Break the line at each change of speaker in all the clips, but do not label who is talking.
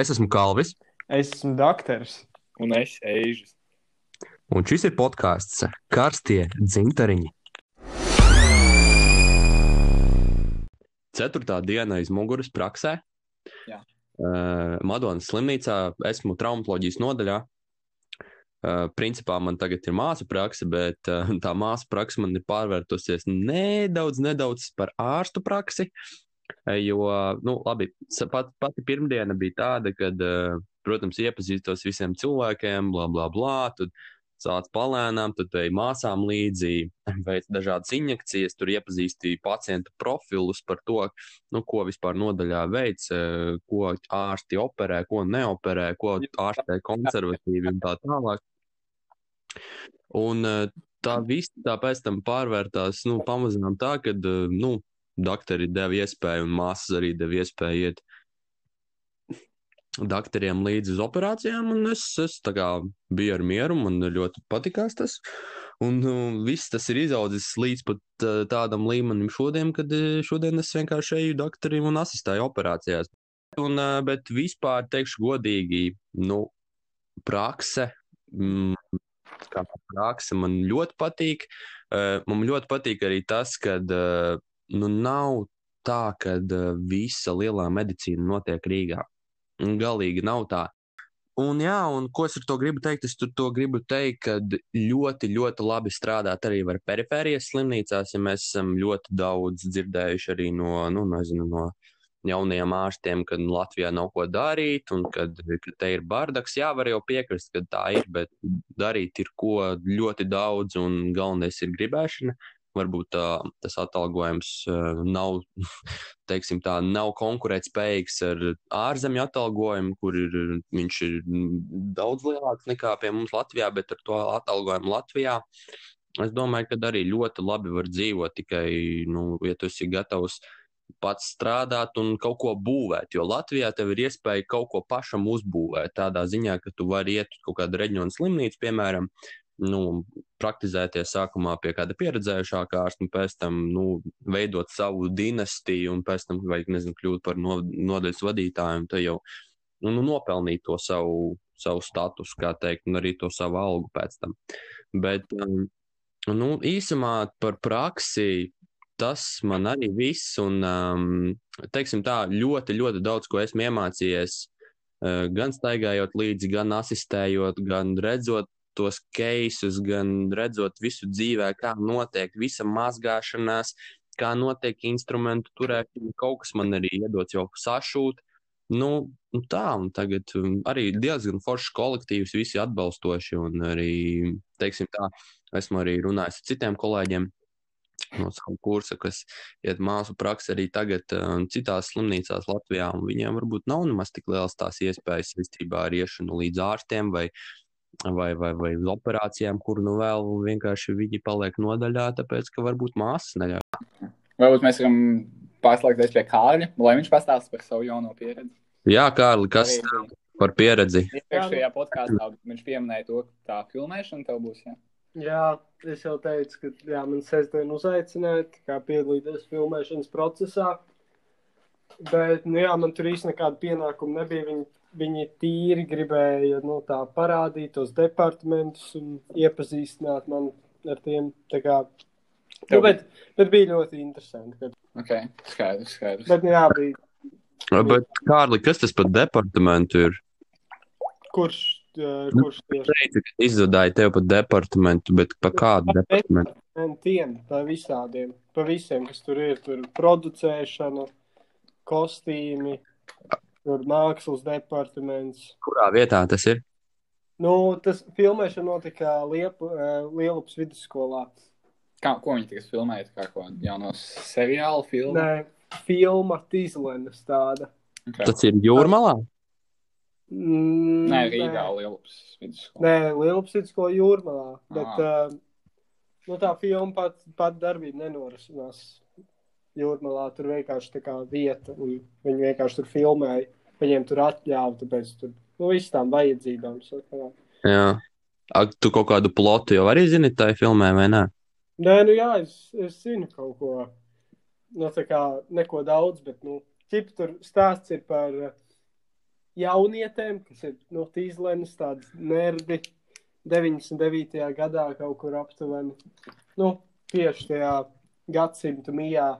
Es esmu Kalvis,
Es esmu doktors.
Un es eju.
un šis ir podkāsts Karstie dzintariņi. Ceturtā diena aiz muguras praksē.
Jā.
Uh, Madonas slimnīcā esmu traumatoloģijas nodaļā. Uh, principā man tagad ir māsu praksa, bet uh, tā māsu praksa man ir pārvērtusies nedaudz, nedaudz par ārstu praksi. Uh, jo, nu, labi, pat, pati pirmdiena bija tāda, kad, uh, protams, iepazīstos visiem cilvēkiem, bla, bla, bla. Tad sāc palēnām, tad ej māsām līdzi, veic dažādas injekcijas, tur iepazīstīja pacientu profilus par to, nu, ko vispār nodaļā veic, eh, ko ārsti operē, ko neoperē, ko ārstē konservatīvi un tā tālāk. Un eh, tā viss tā pēc tam pārvērtās, nu, pamazām tā, ka, nu, doktori deva iespēju un māsas arī deva iespēju iet doktoriem līdzi uz operācijām, un es, es biju ar mieru, man ļoti patikās tas. Un uh, viss tas ir izaudzis līdz pat uh, tādam līmenim šodien, kad šodien es vienkārši eju doktorim un asistēju operācijās. Un, uh, bet vispār teikšu godīgi, nu, prakse, mm, kā prakse man ļoti patīk. Man ļoti patīk arī tas, ka nu, nav tā, ka uh, visa lielā medicīna notiek Rīgā. Galīgi nav tā. Un, jā, un ko es ar to gribu teikt? Es to gribu teikt, ka ļoti, ļoti labi strādāt arī ar perifērijas slimnīcās, ja mēs esam ļoti daudz dzirdējuši arī no, nu, nezinu, no jaunajiem ārstiem, ka Latvijā nav ko darīt, un kad, ka te ir bardaks. Jā, var jau piekrist, ka tā ir, bet darīt ir ko ļoti daudz, un galvenais ir gribēšana. Varbūt tā, tas atalgojums nav, teiksim, tā, nav konkurētspējīgs ar ārzemju atalgojumu, kur ir, viņš ir daudz lielāks nekā pie mums Latvijā, bet ar to atalgojumu Latvijā. Es domāju, ka arī ļoti labi var dzīvot tikai, nu, ja tu esi gatavs pats strādāt un kaut ko būvēt. Jo Latvijā tev ir iespēja kaut ko pašam uzbūvēt. Tādā ziņā, ka tu vari iet uz kaut kādu reģionu slimnīcu, piemēram, nu, praktizēties sākumā pie kāda pieredzējušākā ārsta, un pēc tam nu, veidot savu dinastiju, un pēc tam, vai nezinu, kļūt par no, nodaļas vadītāju, un te jau nu, nu, nopelnīt to savu, savu statusu, kā teikt, un arī to savu algu pēc tam. Bet, um, nu, īsumā par praksi. Tas man arī viss, un, um, teiksim tā, ļoti, ļoti daudz ko esmu iemācījies, uh, gan staigājot līdzi, gan asistējot, gan redzot tos keisus, gan redzot visu dzīvē, kā notiek visa mazgāšanās, kā notiek instrumentu turēšana. Kaut kas man arī iedots jau sašūt. Nu, tā, un tagad um, arī diezgan foršs kolektīvs, visi atbalstoši, un arī, teiksim tā, esmu arī runājis ar citiem kolēģiem no savu kursa, kas iet māsu praksi arī tagad um, citās slimnīcās Latvijā, viņiem varbūt nav nemaz tik liels tās iespējas saistībā ar iešanu līdz ārstiem vai vai, vai, vai uz operācijām, kur nu vēl vienkārši viņi paliek nodaļā, tāpēc ka varbūt māsas neļauj.
Varbūt mēs varam pārslēgties pie Kārļa, lai viņš pastāsta par savu jauno pieredzi.
Jā, Kārli, kas
Arī
tev par pieredzi?
Iepriekšējā podkāstā viņš pieminēja to, ka tā filmēšana tev būs. Jā.
Jā, es jau teicu, ka jā, man sestdien uzaicināja kā piedalīties filmēšanas procesā. Bet, nu jā, man tur īsti nekāda pienākuma nebija. Viņi, viņi tīri gribēja nu, tā, parādīt tos departamentus un iepazīstināt man ar tiem. Kā, nu, bet, bet bija ļoti interesanti. Kad,
Ok, skaidrs, skaidrs.
bet, jā, bija,
Bet, Kārli, kas tas par departamentu ir?
kurš, uh, kurš tieši
Teici, ka izzudāja tev par departamentu, bet par kādu departamentu?
Tiem, pa visādiem, pa visiem, kas tur ir. Tur producēšana, kostīmi, tur mākslas departaments.
Kurā vietā tas ir?
Nu, tas filmēšana notika Liepu, eh, Lielupas vidusskolā.
Kā, ko viņi tagad filmēja? Kā ko jauno seriālu filmu?
Nē, filma Tīzlenes tāda.
Okay.
Tas ir jūrmalā?
Mm,
Nē, Rīgā Lielupas vidusskola.
Nē, Lielupas vidusskola jūrmalā. Bet
Ah.
uh, nu, tā filma pat, pat darbība nenorisinās jūrmalā. Tur vienkārši tā kā vieta, un viņi vienkārši tur filmēja. Viņiem tur atļāva, tāpēc tur nu, viss tām vajadzībām. sakarā.
Jā. Ak, tu kaut kādu plotu jau arī zini tajā filmē, vai ne?
Nē, nu jā, es, es zinu kaut ko. Nu, tā kā neko daudz, bet, nu, ķip tur stāsts ir par, jaunietēm, kas ir no Tīzlenes, tādi nerdi 99. gadā kaut kur aptuveni. Nu, tieši tajā gadsimta mijā.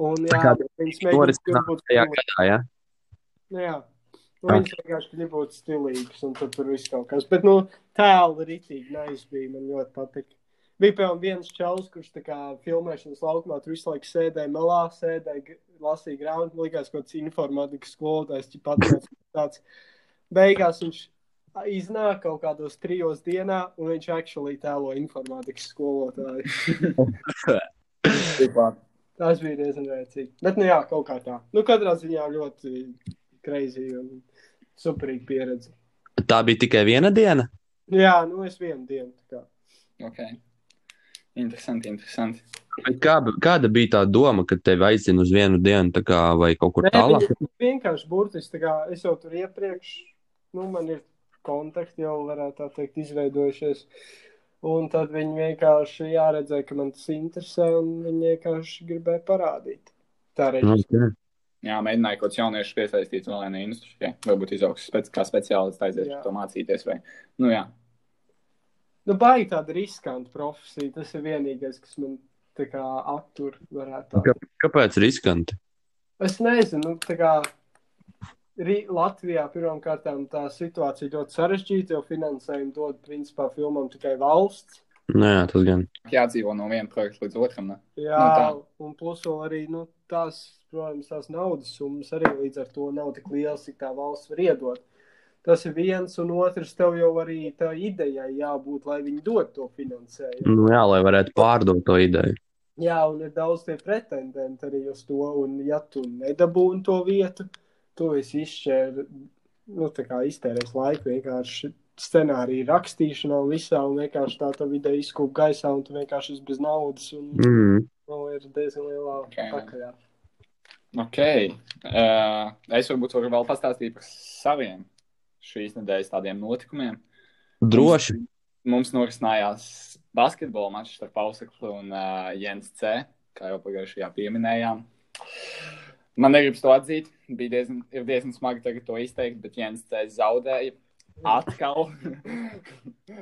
Un, jā,
kā
viņas
Toris
mēģina būt
tajā gadā, ja?
Nu, jā. Nu, viņš vienkārši grib būt stilīgs, un tad tur viss kaut kas. Bet, nu, tēli ritīgi, nice bija, man ļoti patika. Bija, piemēram, viens čels, kurš tā kā filmēšanas laukumā tur visu laiku sēdēja malā, sēdēja, lasīja grāmatu, man likās kaut kāds informātikas skolotājs, ķip atnāca tāds. Beigās viņš iznāk kaut kādos trijos dienā, un viņš actually tēlo informātikas skolotāju. Tas bija diezgan rēcīgi. Bet, nu jā, kaut kā tā. Nu, katrā ziņā ļoti crazy un superīga pieredze.
Tā bija tikai viena diena.
Jā, nu es vienu dienu. tā kā.
Ok. Interesanti, interesanti.
Bet Kā, kāda bija tā doma, kad tevi aizsina uz vienu dienu, tā kā, vai kaut kur tālāk?
viņi vienkārši burtiski, es jau tur iepriekš, nu, man ir kontakti jau, varētu tā teikt, izveidojušies. Un tad viņi vienkārši jāredzēja, ka man tas interesē, un viņi vienkārši gribēja parādīt. Tā reizē.
Okay.
Jā, mēģināju kaut kādus jauniešus piesaistīt vēl vienai industrijai. Varbūt izaugs spēc, kā speciālists aizies
Jā.
to mācīties. Vai... Nu, jā.
Nu, baigi tāda riskanta profesija. Tas ir vienīgais, kas man tā kā attur, varētu.
Kā- Kāpēc riskanti?
Es nezinu, nu, tā kā Latvijā pirmkārt tā situācija ļoti sarežģīta, jo finansējumu dod principā filmām tikai valsts.
Nē, jā, tas gan.
Jādzīvo no viena projekta līdz otram. Ne?
Jā,
Nu, tā.
un plus vēl arī nu, tās, protams, tās naudas summas arī līdz ar to nav tik lielas, cik tā valsts var iedot. Tas ir viens, un otrs tev jau arī tā idejai jābūt, lai viņi dod to finansējumu.
Nu, jā, lai varētu pārdot to ideju.
Jā, un ir daudz tie pretendenti arī uz to, un ja tu nedabūni to vietu, tu esi izšķēri, nu, tā kā iztērēs laiku vienkārši scenāriju rakstīšanā un visā, un vienkārši tā tā ideja izkūp gaisā, un tu vienkārši esi bez naudas, un
Mm.
nu, ir diezgan lielā
Ok.
pakaļā.
Ok. Uh, es varbūt varu vēl pastāstīt par saviem šīs nedēļas tādiem notikumiem.
Droši.
Mums norisinājās basketbola mačs starp Pauseklu un uh, Jens C. Kā jau pagājušajā pieminējām. Man negribas to atzīt. Bija diezgan, ir diezgan smagi tagad to izteikt, bet Jens C. zaudēja atkal.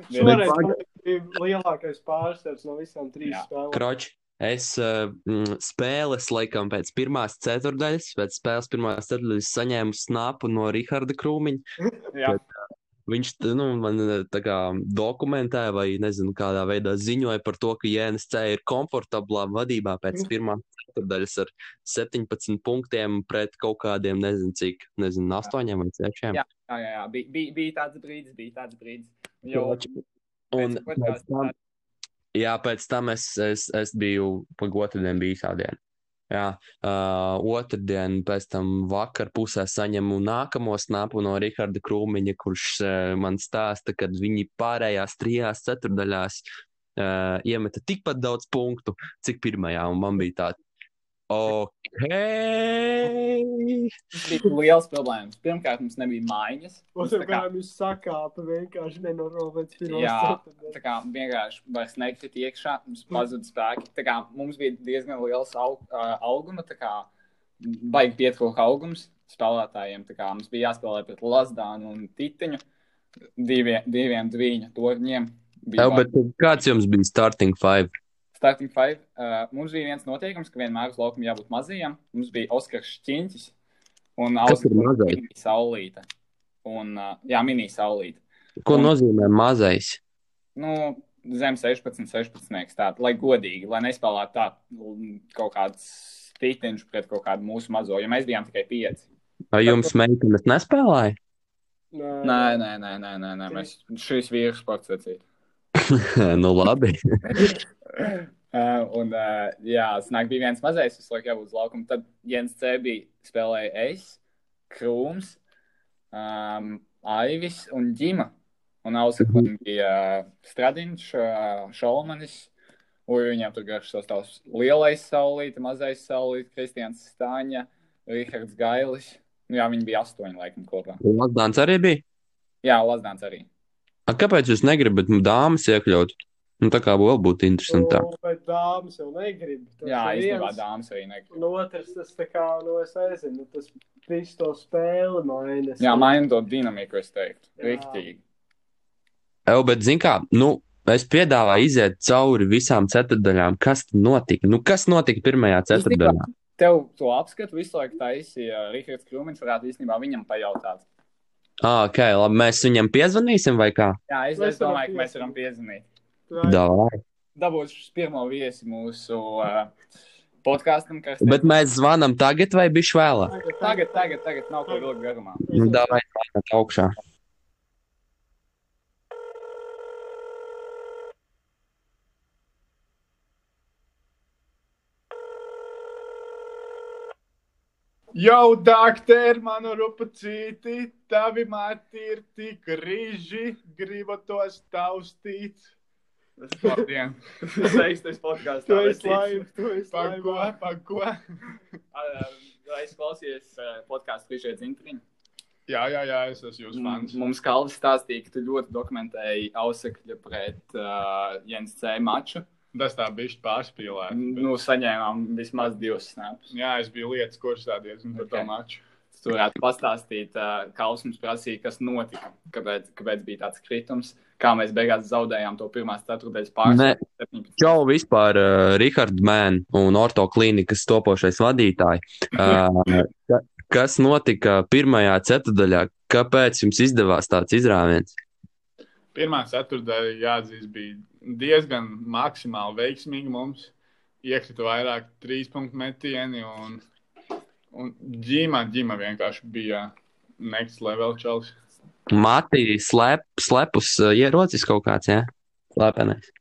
Šoreiz bija lielākais pārsvars no visām trīs
Jā.
spēlēm.
Kroč. Es uh, spēles, laikam, pēc pirmās ceturdaļas, pēc spēles pirmās ceturdaļas saņēmu snapu no Riharda Krūmiņa.
Jā,
Viņš t- nu, man eh, kā dokumentēja, vai nezinu, kādā veidā ziņoja par to, ka JNC ir komfortablā vadībā pēc pirmās ceturdaļas ar 17 punktiem pret kaut kādiem, nezinu, cik, nezinu, 8 vai 6.
Jā. jā, jā. Bija, bija, bija tāds brīdis, bija tāds brīdis. Jo,
Un
pēc
pēc
otrās
tam, jā, pēc tam es, es, es biju pagotrdien bija sādien. Jā, uh, otrdien pēc tam vakar pusē saņemu nākamo snapu no Riharda Krūmiņa, kurš uh, man stāsta, ka viņi pārējās trijās ceturdaļās uh, iemeta tikpat daudz punktu, cik pirmajā, un man bija tāds. Ok.
bija liels problēmas. Pirmkārt, mums nebija
tur
tā kā-
jūs sakāpa vienkārši nenormāli
Jā,
ceturtdaļas.
tā kā vienkārši vairs nekrita iekšā, mums pazuda spēki. Tā kā mums bija diezgan liels aug, uh, auguma, tā kā baigi pietrūka augums spēlētājiem. Tā kā mums bija jāspēlē pret Lazdānu un Titiņu, diviem, diviem dviņu torņiem.
Tev, bet kāds jums bija starting five?
Starting five. Uh, mums bija viens noteikums, ka vienmēr uz laukuma jābūt mazajam. Mums bija Oskars Šķiņķis un Saulīte. Un, uh, jā, mini Saulīte.
Ko
Un-
nozīmē mazais?
Nu, zem 16, 16. Tā, lai godīgi, lai nespēlētu tā kaut kāds tītiņš pret kaut kādu mūsu mazo, jo mēs bijām tikai pieci.
Vai jums meitenes nespēlēja?
Nē,
Nē, nē, nē, nē, nē, nē. mēs šīs vīrus sports vecīt.
nu, labi.
Uh, un, uh, jā, snāk bija viens mazais, kas laikam jābūt uz laukuma. Tad Jens C. bija spēlēja es, Krūms, um, Aivis un Ģima. Un Auseklam bija uh, Stradiņš, uh, Šolmanis. Un viņiem tur garš sastāvs lielais saulīte, mazais saulīte, Kristians Stāņa, Rihards Gailis. Nu, jā, viņi bija astoņi laikam kopā.
Lazdāns arī bija.
Jā, Lazdāns arī.
A, kāpēc jūs negribat dāmas iekļaut? Nu, tā kā vēl būtu interesantāk.
Nu, bet dāmas jau negrib. Tas
Jā,
ir
īstenībā dāmas arī negrib.
Un otrs, tas tā kā, nu, es nezinu, tas visu to spēli maina.
Jā, maina to dinamiku, es teiktu.
Jā.
Riktīgi.
Evo, bet, zin kā, nu, es piedāvāju iziet cauri visām ceturdaļām. Kas notika? Nu, kas notika pirmajā ceturdaļā?
Tev to apskatu visu laiku taisīja Rihards Krūmins, varētu īstenībā viņam pajautāt.
Ah, ok, labi, mēs viņam piezvanīsim vai kā?
Jā, es, es domāju, ka mēs varam piezvanīt.
Vai-
Davai.
Dabūšu pirmo viesi mūsu uh, podkāstam, kas
Bet mēs zvanām tagad vai bišķi vēlāk?
tagad, tagad, tagad nav ko vilkt garumā.
Nu, davai, zvanāt augšā.
Jau, doktor, manu rupacīti, tavi mati ir tik rīži, gribu tos taustīt.
Labdien! Seistais podkāsts.
Tu esi laime, tu esi
Par ko, par ko?
Es klausījos podkāstu Klišē Zintriņu.
Jā, jā, jā, es esmu jūsu fans.
Mums Kalvis stāstīja, ka tu ļoti dokumentēji Ausekļa pret uh, Jens C. maču.
Tas tā bišķi pārspīlēts.
Nu, saņēmām vismaz divus snaps.
Jā, es biju lietas kursā diezgan par to
Ok.
maču.
Tu varētu pastāstīt, Kalvis mums prasīja, kas notika, kāpēc, kāpēc bija tāds kritums, kā mēs beigās zaudējām to pirmās ceturtdaļas
Ne.
pārsvaru.
Čau vispār, uh, Rihards Mēn un Orto klīnikas topošais vadītāji. Uh, ka- kas notika pirmajā ceturdaļā? Kāpēc jums izdevās tāds izrāviens?
Pirmā ceturtdaļa, jāatzīst, bija diezgan maksimāli veiksmīga mums. Iekrita vairāk trīs punktu metieni un, un ģima, ģima vienkārši bija next level čels.
Mati slēp, slepus uh, ierocis kaut kāds, jā? Slēpenais.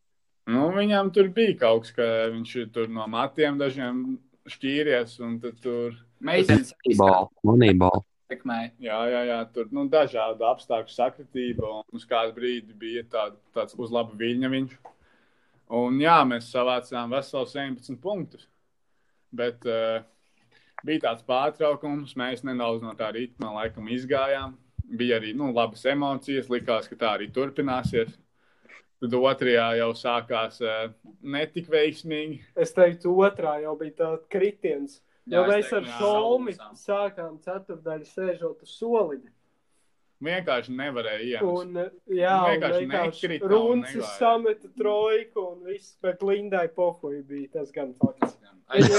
Nu, viņam tur bija kaut kas, ka viņš ir tur no matiem dažiem šķīries, un tad tur,
Meitenes
Moneyball.
Ietekmēja.
jā, jā, jā, tur nu, dažādu apstākļu sakritība, un uz kādu brīdi bija tā, tāds uz laba viļņa viņš. Un jā, mēs savācām veselu 17 punktus, bet uh, bija tāds pārtraukums, mēs nedaudz no tā ritma laikam izgājām. Bija arī nu, labas emocijas, likās, ka tā arī turpināsies. Tad otrajā jau sākās uh, netik veiksmīgi.
Es teiktu, otrā jau bija tā kritiens. Jo
Jā, es
mēs ar
jā,
Šolmi sākām ceturdaļu sēžot uz soliņa.
Vienkārši nevarēja iemest.
Un, jā,
Nu,
un
vienkārši
vienkārši
nekrita un
runcis sameta trojku un viss, bet Lindai pohuji bija tas gan fakts.
Ai,
Viņa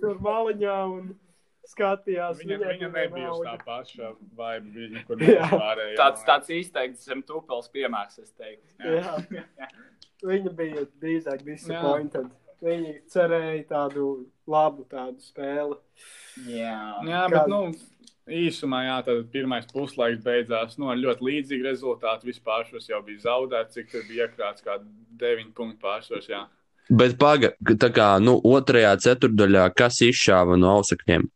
tur maliņā un skatījās.
Viņa, viņa
bija
nebija uz tā paša vibe, viņa, kur
Jā.
mēs pārējām.
Tāds, tāds izteikts zem tupels piemērs, es teiktu.
Jā. Viņa bija drīzāk disappointed. Viņa cerēja tādu labu tādu spēli.
Jā.
Jā, bet, nu, īsumā, jā, tad pirmais puslaiks beidzās nu, ar ļoti līdzīgu rezultātu. Vispār šos jau bija zaudēts, cik tur bija iekrāts kā 9 punktu pārsvars. Jā.
Bet paga, tā kā, nu, otrajā ceturdaļā, kas izšāva no ausakņiem?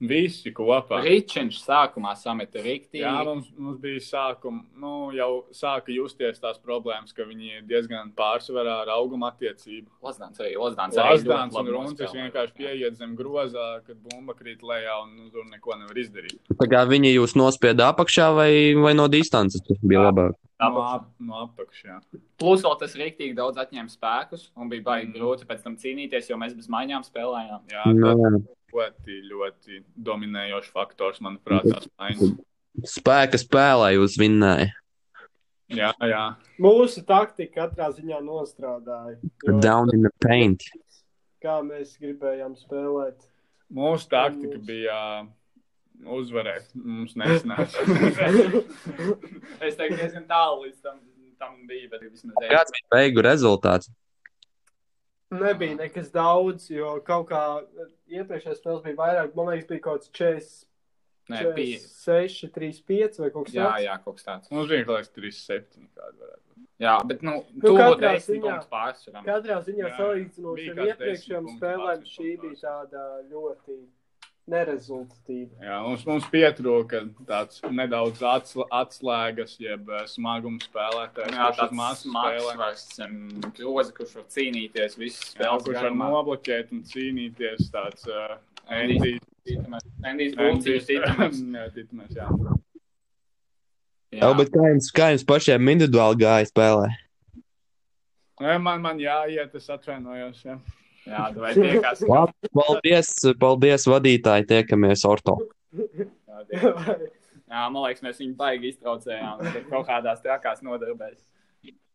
Visi kopā.
Ričens sākumā sameta riktīgi.
Jā, mums, mums bija sākuma, nu, jau sāka justies tās problēmas, ka viņi ir diezgan pārsvarā ar auguma attiecību.
Lazdāns arī. Lazdāns arī
Lazdāns un Runcis vienkārši pieiet zem grozā, kad bumba krīt lejā un nu, tur neko nevar izdarīt.
Tā kā viņi jūs nospieda apakšā vai, vai no distances tas bija
Jā.
labāk?
No,
Apakšā.
ap, no apakšā.
Plus vēl tas riktīgi daudz atņēma spēkus un bija baigi
Mm.
grūti pēc tam cīnīties, jo mēs bez maiņām spēlējām.
Jā,
Nu,
tas ļoti, ļoti dominējošs faktors, manuprāt, tās maiņas.
spēka spēlē jūs vinnēja.
Jā, jā.
Mūsu taktika katrā ziņā nostrādāja. Jo
Down in the paint.
Kā mēs gribējām spēlēt.
Mūsu taktika bija uzvarēt. Mums nesanāca.
es teiktu, diezgan tālu līdz tam, tam bija, bet vismaz
Kāds bija beigu rezultāts?
Nebija nekas daudz, jo kaut kā iepriekšējais spēles bija vairāk. Man liekas, bija kaut kāds 40,
Nē, bija.
6, 3, 5 vai kaut kas
Jā,
tāds.
jā, kaut kas tāds.
Mums bija kaut kāds 3-7. Kāda varētu būt.
Jā, bet, nu,
Nu, katrā ziņā-. Katrā ziņā
Jā,
salīdzinoši ar iepriekšējām
10 punktu
spēlēm, šī bija tāda ļoti nerezultatīva.
Jā, mums, mums pietrūka tāds nedaudz atsl atslēgas, jeb eh, smaguma spēlētājs.
Jā, tāds
spēlē.
vairs groza, kurš var cīnīties visas
Jā,
spēles.
kurš var nobloķēt un cīnīties. Tāds uh,
Endijs. Bulcīs, ticamais.
Jā, jā.
Jā, bet kā jums, kā jums pašiem individuāli gāja spēlē?
Man, man jāiet, es atvainojos. Jā,
jā vai tiekās.
Labi, paldies, paldies vadītāji, tiekamies orto.
Jā, tiekās. jā, man liekas, mēs viņu baigi iztraucējām. Kaut kādās trakās nodarbēs.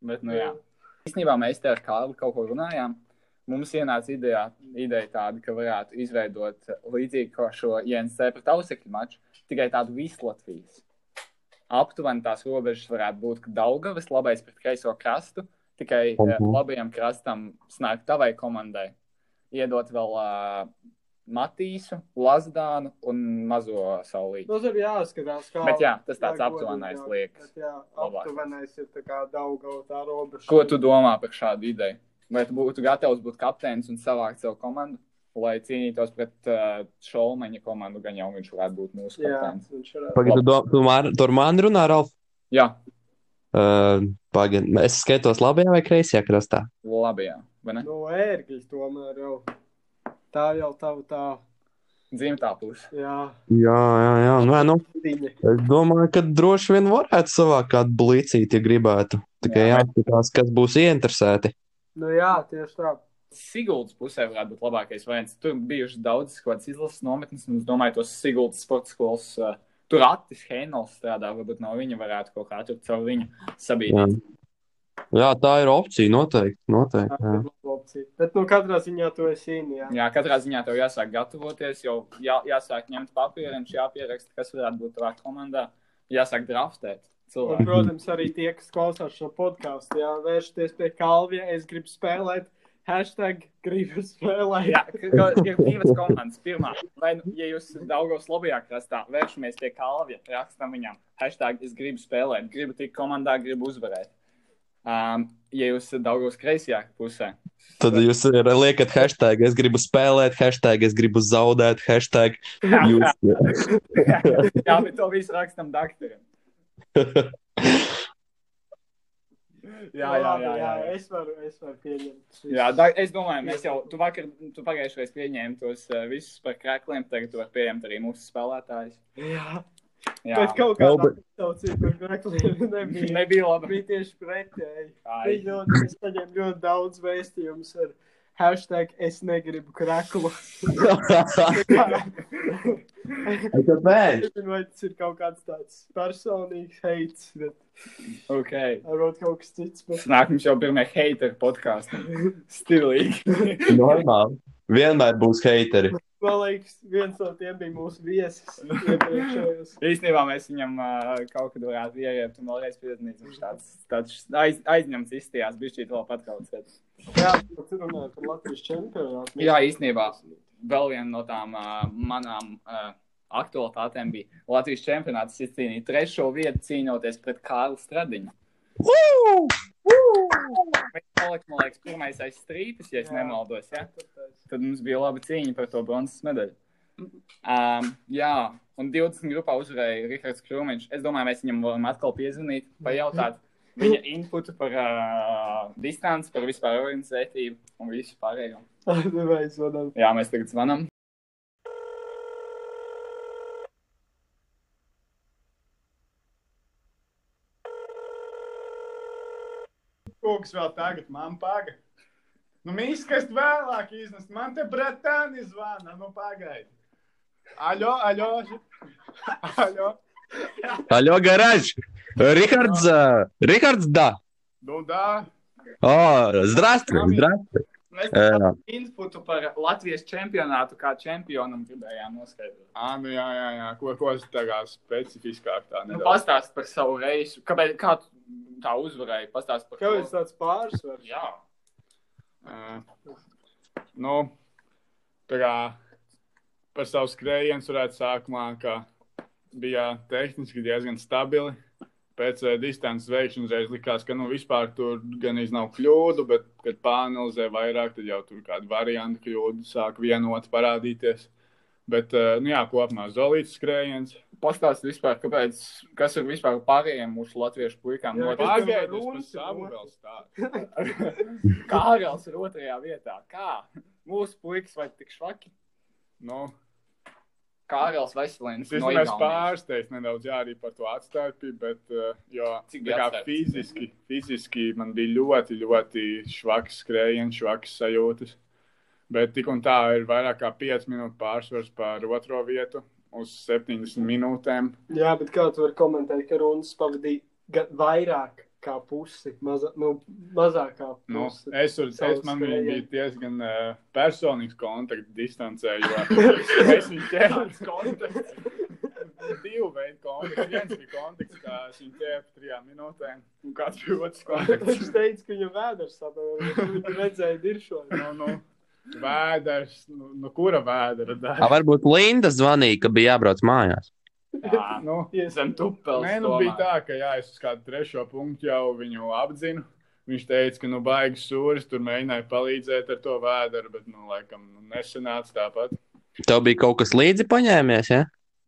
Bet, nu jā. Īstenībā mēs te ar Kārlu kaut ko runājām. Mums ienāca ideja, ideja tāda, ka varētu izveidot līdzīgi kā šo JNC pret Ausekļu maču, tikai tādu visu Latvijas. Aptuveni tās robežas varētu būt, ka Daugavas labais pret kreiso krastu, tikai uh -huh. labajam krastam snāk tavai komandai. Iedot vēl uh, Matīsu, Lazdānu un mazo saulīti.
Tas ir jāskatās, kā.
Bet jā, tas tāds aptuvenais liekas.
Bet, jā, aptuvenais ir tā kā Daugava tā robeža.
Ko tu domā par šādu ideju? Vai tu būtu gatavs būt kapteinis un savākt savu komandu, lai cīnītos pret uh, šolmeņa komandu, gan jau viņš varētu būt mūsu kapteinis?
Jā, viņš varētu.
Pagaid, tu, tu, man- tu ar mani runā, Ralf?
Jā,
Uh, Pagaid, es skaitos labajā vai kreisajā krastā?
labi, jā. Vai ne?
No ērgļa tomēr jau. Tā jau tava tā.
Dzimtā puse.
Jā,
Jā, jā, jā. Nē, nu,
diņa.
es domāju, ka droši vien varētu savākt kādu blīcīti, ja gribētu. Tikai
Jā.
jāskatās, kas būs ieinteresēti.
Nu jā, tieši tā.
Siguldas pusē varētu būt labākais variants. Tur bijuši daudz kaut kādas izlases nometnes, un es domāju, tos Siguldas sporta skolas. Uh, tur Attis Heinels strādā, varbūt no viņa varētu kaut kā tur caur viņu
Jā.
sabiedrīt.
jā, tā ir opcija, noteikti. noteikti jā.
opcija. Bet, nu, katrā ziņā to es zinu, jā.
Jā, katrā ziņā tev jāsāk gatavoties, jau jā, jāsāk ņemt papīriņš, jāpieraksta, kas varētu būt tavā komandā, jāsāk draftēt.
Un,
Cilvēku.
protams, arī tie, kas klausās šo podkāstu, jā, vēršties pie Kalvija, es gribu spēlēt, hashtag gribu spēlēt.
Jā, ka- ir divas komandas. Pirmā, vai, nu, ja jūs Daugos labajā krastā, vēršamies pie Kalvija, rakstam viņam, hashtag es gribu spēlēt, gribu tikt komandā, gribu uzvarēt. Um, ja jūs esat Daugos kreisajā pusē,
Tad jūs liekat hashtag, es gribu spēlēt, hashtag, es gribu zaudēt, hashtag. Jūs...
jā, bet to visu rakstam doktoram. Jā, jā, jā, jā, jā.
Es varu, es varu pieņemt.
Jā, da, es domāju, mēs jau, tu vakar, tu pagājušajā reizē pieņēmi tos uh, visus par krākliem, tagad tu vari pieņemt arī mūsu spēlētājus.
Jā,
Jā,
bet kaut
Vēl,
kādā
bet-
situācijā par grekliem nebija.
nebija labi.
Bija tieši pretēji. Bija ļoti, es saņēmu ļoti daudz vēstījumus ar hashtag es negribu kreklu.
Kāpēc?
Nezinu, vai tas ir kaut kāds tāds personīgs heits, bet
Ok.
varbūt kaut kas cits. Bet...
Nāk mums jau pirmie hateru podkāsti. Stilīgi.
Normāli. Vienmēr būs hateri.
Man liekas, viens no tiem bija mūsu viesis.
Īstenībā mēs viņam uh, kaut kad varētu ieiet un vēlreiz piezvanīt. Viņš tāds, tāds aiz, aizņemts izstījās, bija šķiet vēl pat kaut kas.
Jā, bet runājot par Latvijas čempionātu.
Jā, īstenībā vēl viena no tām uh, manām uh, aktualitātēm bija Latvijas čempionāts. Es cīnīju trešo vietu cīnoties pret Kārlu Stradiņu. Viņš palika, man liekas, pirmais aiz strīpes, ja es
Jā.
nemaldos. Ja? Tad mums bija laba cīņa par to bronzas medaļu. Um, jā, un 20 grupā uzvarēja Rihards Krūmiņš. Es domāju, mēs viņam varam atkal piezvanīt, pajautāt viņa inputu par uh, distanci, par vispār organizētību un visu pārējo. Jā, mēs tagad zvanām.
Kaut kas vēl tagad man paga. Nu, mīskast vēlāk iznest. Man te bratani zvana. Nu, pagaidi. Aļo, aļo. Aļo.
Aļo, garāž! Rihards, uh, Rihards, da!
Nu, da.
O, zdravствуй, zdravствуй!
Mēs
Jā.
tam inputu par Latvijas čempionātu kā čempionam gribējām noskaidrot.
Ā, nu, jā, jā, jā. Ko, ko es tā kā specifiskāk tā
Nu,
nedaudz.
pastāst par savu reisu. Kāpēc, kā tu tā uzvarēji? Pastāst par
Kāpēc tāds pārsvars?
Jā.
Uh, nu, tā kā par savu skrējienu varētu sākumā, ka bija tehniski diezgan stabili. Pēc uh, distances veikšanas reiz likās, ka nu, vispār tur gan nav kļūdu, bet, kad pāranalizē vairāk, tad jau tur kāda varianta kļūdu sāk vienot parādīties. Bet, uh, nu jā, kopumā zolīts skrējiens.
Pastāst vispār, kāpēc, kas ir vispār pārējiem mūsu latviešu puikām.
Jā,
savu
otrs.
vēl stāstu.
Kārels ir otrajā vietā. Kā? Mūsu puikas vai tik švaki?
Nu,
Kārlis Veselīns.
Es
no
domāju,
Igaunijas.
pārsteigts nedaudz jā, arī par to atstarpību, bet uh, jo, tā kā fiziski, fiziski man bija ļoti, ļoti švaks skrējiens, švaks sajūtas. Bet tik un tā ir vairāk kā 5 minūtes pārsvars par otro vietu uz 70 minūtēm.
Jā, bet kā tu vari komentēt, ka runas pavadīja vairāk kā pusi, maza, nu, mazāk kā
Nu,
pusi.
es, uz,
Savas
es man
skrējienu.
bija diezgan uh, personīgs kontakts distancē, jo es viņu ķēru. Divu veidu kontakts. Viens bija kontakts, kā es viņu ķēru trijām minūtēm, un kāds bija otrs kontakts.
Viņš teica, ka viņam vēders saprot, viņš redzēja diršo.
Nu, nu, vēders, nu, nu kura vēdera
A, varbūt Linda zvanīja, ka bija jābrauc mājās.
Jā,
Nu,
zem tupels.
Nē, nu bija tā, ka jā, es uz kādu trešo punktu jau viņu apzinu. Viņš teica, ka nu baigi sūris, tur mēģināja palīdzēt ar to vēderu, bet, nu, laikam, nu, nesanāca tāpat.
Tev bija kaut kas līdzi paņēmies, ja?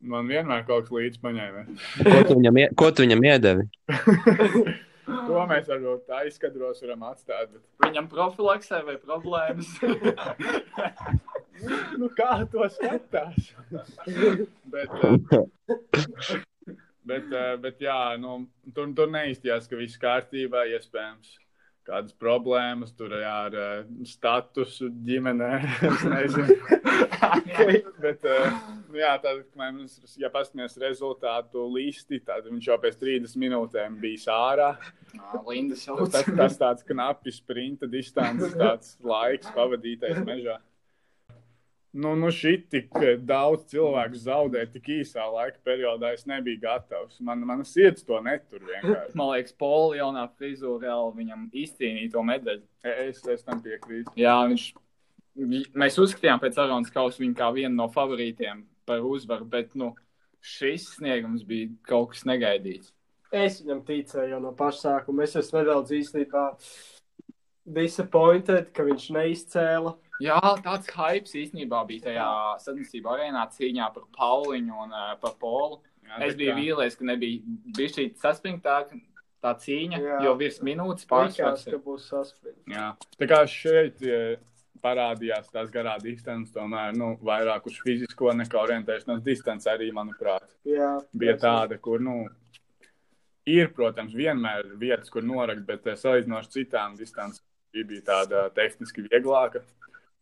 Man vienmēr kaut kas līdzi paņēma.
Ko tu viņam, ie- ko tu viņam iedevi?
To mēs varbūt tā izskatros varam atstāt. Bet...
Viņam profilaksē vai problēmas?
Nu, kā to skatās? bet, eh, bet, eh, bet, jā, nu, tur, tur neizstījās, ka viss kārtībā, iespējams. Kādas problēmas tur jā, ar eh, statusu ģimenē. Es nezinu. bet, eh, nu, jā, tad, mēs, ja paskatāmies rezultātu listi, tad viņš jau pēc 30 minūtēm bija ārā.
Linda
Tas, tas, tāds knapi sprinta distances, tāds laiks pavadītais mežā. Nu, nu šī tik daudz cilvēku zaudēt tik īsā laika periodā, es nebiju gatavs. Man, mana sirds to netur vienkārši.
Man liekas, Pola jaunā frizūra reāli viņam izcīnīja to medaļu.
Es, es tam piekrītu.
Jā, viņš. vi- Mēs uzskatījām pēc Aronas kausa viņu kā vienu no favorītiem par uzvaru, bet nu, šis sniegums bija kaut kas negaidīts.
Es viņam ticēju jau no paša sākuma. Es esmu nedaudz īstenībā disappointed, ka viņš neizcēla.
Jā, tāds hype īstenībā bija tajā sadarbībā arēnā cīņā par Pauliņu un uh, par Polu.
Jā,
Es biju vīlies, ka nebija bijis šī saspringtāka tā cīņa,
Jā.
jo virs minūtes pārspērs.
ka būs saspringts.
Jā. Tā kā šeit parādījās tās garā distances, tomēr nu, vairāk uz fizisko nekā orientēšanās distance arī, manuprāt.
Jā,
bija tāda, kur, nu, ir, protams, vienmēr vietas, kur norakt, bet salīdzinoši citām distancēm bija tāda tehniski vieglāka.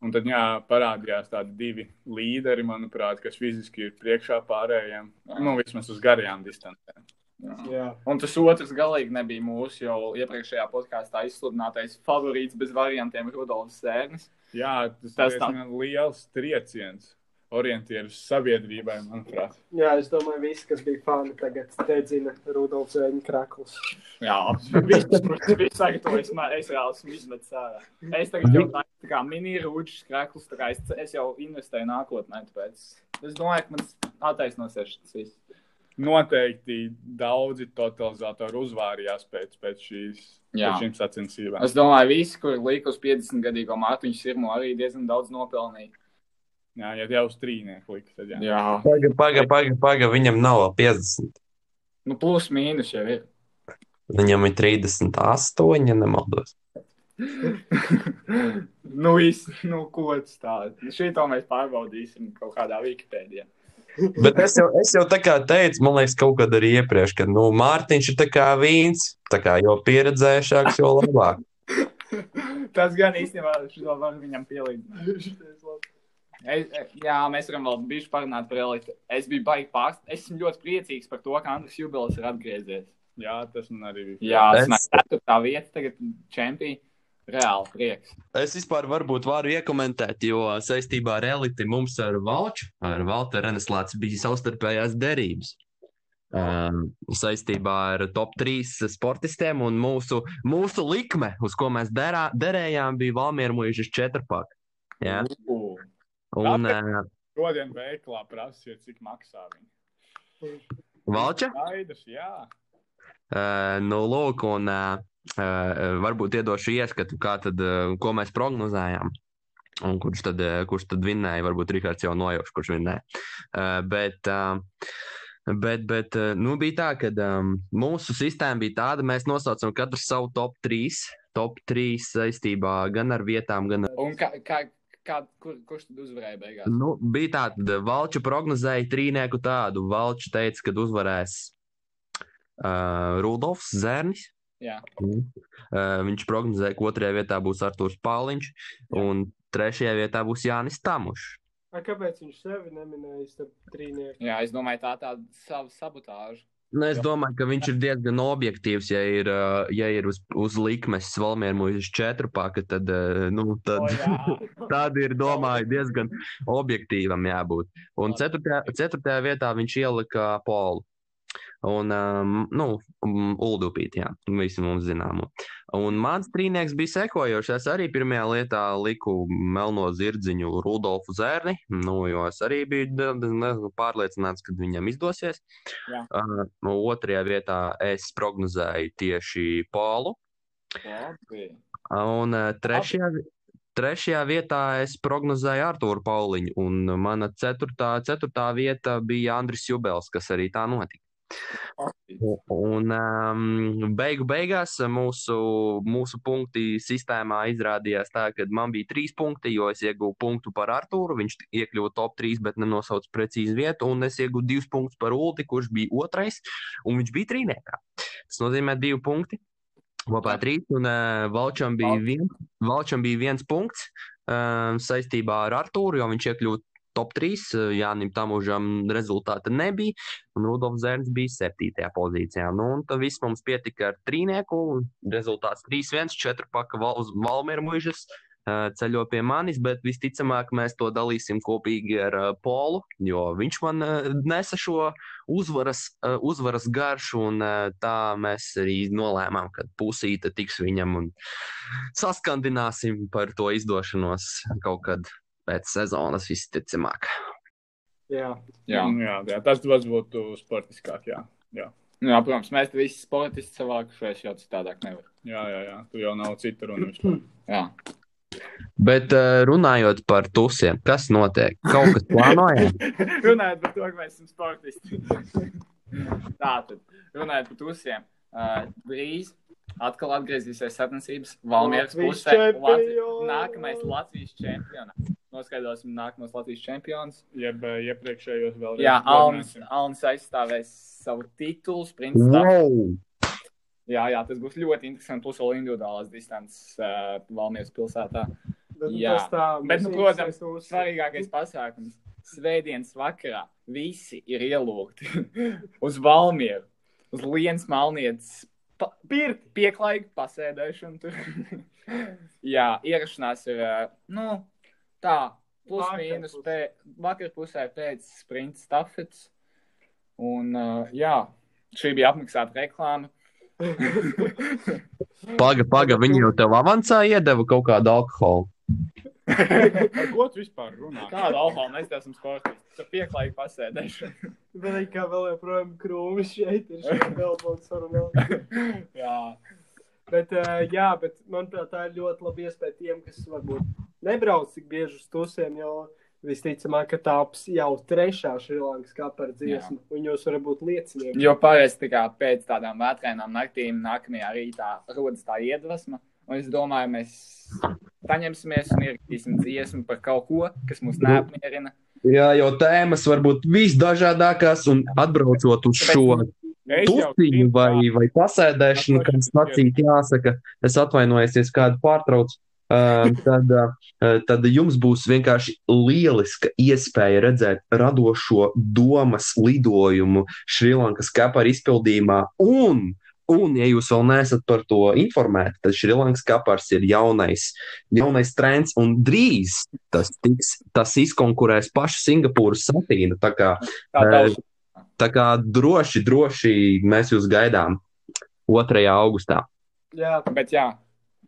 Un tad, jā, parādījās tādi divi līderi, manuprāt, kas fiziski ir priekšā pārējiem, nu, vismaz uz garajām distancēm.
Jā.
Un tas otrs galīgi nebija mūsu jau iepriekšējā podkāstā izsludinātais favorīts bez variantiem Rudolfs Sērnis.
Jā, tas,
Tas
tas
tā.
ir liels trieciens orientieris sabiedrībai, manuprāt.
Jā, es domāju, visi, kas bija fani, tagad dedzina Rudolfs Zēņa kraklus.
Jā, viss bija sagatavots. man- Es reāli esmu izmetis ārā. Es tagad jau tādu tā kā mini-rūģis krāklus, tā kā es, es jau investēju nākotnē, tāpēc es domāju, ka man attaisnosies šis viss.
Noteikti daudzi totalizatori uzvārījās pēc, pēc šīs pēc sacensībām.
Es domāju, visi, kuri lika uz 50 gadīgo Mārtiņu Sirmu, arī diezgan daudz nopelnīja.
Jā, ja jau uz trīnieku likt, tad jā.
Jā,
Paga, paga, paga, paga. Viņam nav vēl 50.
nu plus mīnus jau ir.
Viņam ir 38, ja nemaldos.
nu, īsti, nu, ko tas tāds. Šī to mēs pārbaudīsim kaut kādā Wikipēdijā.
Bet es jau, es jau tā kā teicu, man liekas, kaut kad arī iepriekš, ka nu, Mārtiņš ir tā kā vīns, tā kā jo pieredzējušāks, jo labāk.
Tas gan īstenībā šo var viņam pielīdzināt. Es, jā, mēs varam vēl bijuši parunāt par elitu. Es biju baigi pārst. Es esmu ļoti priecīgs par to, ka Andris Jubilis ir atgriezies.
jā, tas man arī bija.
Jā, tas
Es-
ir ceturtā vieta, tagad čempions. Reāli prieks.
Es vispār varbūt varu iekomentēt, jo saistībā ar eliti mums ar Valču, ar Valteru Reneslācu bija savstarpējās derības. Um, saistībā ar top 3 sportistiem un mūsu, mūsu likme, uz ko mēs derā, derējām, bija Valmiera mūžas četrpak. Jā. Un uh,
Šodien veiklā prasiet, cik maksā viņi.
Valča?
Skaidrs, jā.
Uh, nu, lūk, un uh, varbūt iedošu ieskatu, kā tad, uh, ko mēs prognozējām. Un kurš tad, kurš tad vinnēja? Varbūt Rikārds jau nojauš, kurš vinnēja. Uh, bet, uh, bet, bet nu, bija tā, ka um, mūsu sistēma bija tāda, mēs nosaucam katru savu top 3. Top 3 saistībā gan ar vietām, gan ar.
un kā, kā, kā, kur, kurš tad uzvarēja beigās?
Nu, bija tāda, Valča prognozēja trīnieku tādu. Valča teica, ka uzvarēs uh, Rudolfs Zērnis.
Jā,
Uh, viņš prognozēja, ka otrajā vietā būs Arthurs Pāliņš, un trešajā vietā būs Jānis Tamušs.
A, kāpēc viņš sevi neminēja starp trīnieku?
jā, es domāju, tā tāda sava sabotāža.
Nu, es domāju, ka viņš ir diezgan objektīvs. Ja ir, ja ir uz, uz likmes Valmieru mūžas četrpaka, tad, nu, tad,
O, jā.
tad ir, domāju, diezgan objektīvam jābūt. Un ceturtajā, ceturtajā vietā viņš ielika Polu. Un, um, nu, um, Uldupīt, jā, visi mums zināmo. Un mans trīnieks bija sekojošs. Es arī pirmajā lietā liku melno zirdziņu Rudolfu Zērni, nu, jo es arī biju ne- pārliecināts, ka viņam izdosies.
Jā.
Uh, nu, otrajā vietā es prognozēju tieši Polu.
Labi.
Un uh, trešajā, trešajā vietā es prognozēju Artūru Pauliņu, un mana ceturtā, ceturtā vieta bija Andris Jubels, kas arī tā notika. Un um, beigu beigās mūsu, mūsu punkti sistēmā izrādījās tā, ka man bija trīs punkti, jo es ieguvu punktu par Artūru, viņš iekļuva top 3, bet nenosauca precīzi vietu, un es ieguvu divus punktus par Ulti, kurš bija otrais, un viņš bija trīniekā. Tas nozīmē divi punkti. Kopā trīs, un uh, Valčam, bija vien, Valčam bija viens punkts uh, saistībā ar Artūru, jo viņš iekļuva top 3. uh, Jānim Tamužam rezultāta nebija, un Rudolfs Zērns bija 7. pozīcijā. Nu, un tad viss mums pietika ar trīnieku, rezultāts 3-1, 4 paka val, uz Valmieru muižas. uh, Ceļo pie manis, bet visticamāk mēs to dalīsim kopīgi ar uh, Polu, jo viņš man nesa šo uzvaras, uzvaras garšu, un tā mēs arī nolēmām, ka pusīte tiks viņam un saskandināsim par to izdošanos kaut kad pēc sezonas visticamāk.
Jā,
Jā.
Nu, jā, jā, tas būtu sportiskāk. Jā, jā,
jā, protams, mēs visi sportisti savākušies, jau citādāk nevar.
jā, jā, jā. tur jau nav cita runa. vispār.
Jā.
Bet uh, runājot par tusiem, kas notiek? Kaut kas plānojams?
runājot par to, ka mēs esam sportisti. Tā tad, runājot par tusiem. Uh, drīz atkal atgriezīsies sacensības Valmieras
Latvijas
pusē. Latvi...
čempions!
Nākamais Latvijas čempions. Noskaidrosim nākamos Latvijas čempionus.
Jeb eh, iepriekšējos vēl.
Jā, Alnis. Alnis aizstāvēs savu titulu sprintā.
Wow!
Jā, jā, tas būs ļoti interesanti. Plus vēl individuālās distances uh, Valmieras pilsētā.
bet
Jā.
tas tā.
Bet, nu, protams, svarīgākais pasākums. Svētdienas vakarā visi ir ielūgti uz Valmieru, uz Lienas Malnietes pa- pirti, pieklājīgi pasēdēšanu. tur. Jā, ierašanās ir, ā, nu, tā, plus
Vakar
mīnus,
pusē.
pē, vakar pusē pēc sprinta stafets. Un, ā, jā, šī bija apmaksāta reklāma.
Paga, paga, viņi jau tev avansā iedeva kaut kādu alkoholu.
Par ko tu vispār runā?
Kāda alkohola mēs te esam sportisti? Tur pieklājīgi pasēdēšanu.
Bet arī kā vēl joprojām krūmis šeit ir šeit telefons sarunā.
jā.
Bet, uh, jā, bet manuprāt, tā ir ļoti laba iespēja tiem, kas varbūt nebrauc tik bieži uz tusiem, jo visticamāk, ka tāps jau trešā Šrilankas kapara dziesma, un jūs varat būt liecinieki.
Jo parasti tā kā pēc tādām vētrainām naktīm nākamajā rītā rodas tā iedvesma. Un es domāju, mēs paņemsimies un ierakstīsim dziesmu par kaut ko, kas mūs neapmierina.
Jā, jo tēmas var būt visdažādākās, un atbraucot uz šo
zinu,
vai, vai pasēdēšanu, kad sacīt jāsaka, es atvainojos, ja kādu pārtraucu. Tad, tad jums būs vienkārši lieliska iespēja redzēt radošo domas lidojumu Šrilankas kapara izpildījumā. Un, un, ja jūs vēl neesat par to informēti, tad Šrilankas kapars ir jaunais, jaunais trends, un drīz tas, tiks, tas izkonkurēs pašu Singapūras satīnu. Tā kā
Tā tauta.
Tā kā droši, droši mēs jūs gaidām 2. augustā.
Jā,
Bet jā,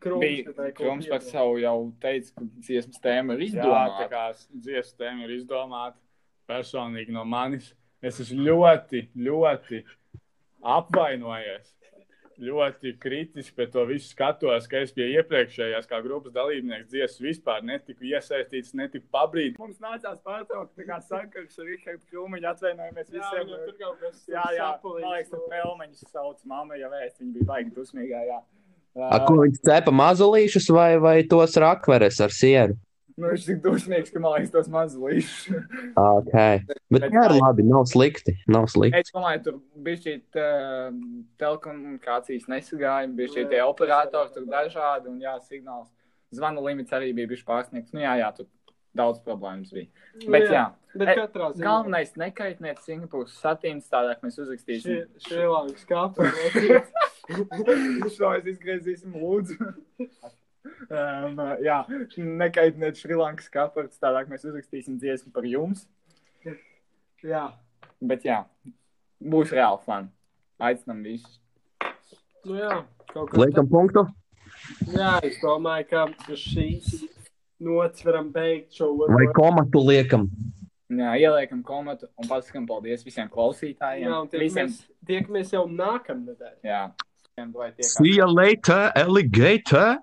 kaut
Krums par savu jau teica, ka dziesmas tēma ir
Jā, tā
izdomāta.
kā dziesmu tēma ir izdomāta personīgi no manis. Es esmu ļoti, ļoti apvainojies. Ļoti kritiski pret to visu skatos, ka es pie iepriekšējās, kā grupas dalībnieks, dziesmas vispār netiku iesaistīts, netiku pabrīdīts. Mums nācās pārtraukt, tā kā sakars ar Rihardu Krūmiņu atvainojamies
Jā,
visiem.
tur kaut kas
Jā, jā,
sapulīts
man liekas, tur
no-
pelmeņus sauc mamma, ja vēst, viņi bija baigi dusmīgā, jā.
A, ko viņš cepa mazulīšus vai, vai tos rakveres ar sieru?
Nu, viņš tik dusmīgs, ka man liekas, tos mazus līšus.
Ok. Bet jā, ir labi, nav slikti. Nav slikti.
Es domāju, tur bija šī uh, telekomunikācijas nesagājuma, bija šie tie operatori, tur dažādi, un jā, signāls. Zvanu limits arī bija bijis pārsniegts. Nu, jā, jā, tur daudz problēmas bija. Bet, jā,
bet
E,
katrā ziņā.
galvenais nekaitniet Singapūras satīns, tādāk mēs uzrakstīsim.
Šrilankas kapā.
Šo es izgriezīsim, lūdzu. Um, jā, nekaitiniet Šrilankas kaparts, tādāk mēs uzrakstīsim dziesmu par jums.
Jā.
Bet jā, būs reāli fani. Aicinam visus.
Nu jā, kaut kā.
Liekam punktu.
Jā, es domāju, ka šīs nots varam beigt šo
Vai komatu liekam?
Jā, ieliekam komatu un pasakam paldies visiem klausītājiem.
Jā, un
visiem,
tiekamies, tiekamies jau nākamnedēļ.
jā.
See you later, alligator!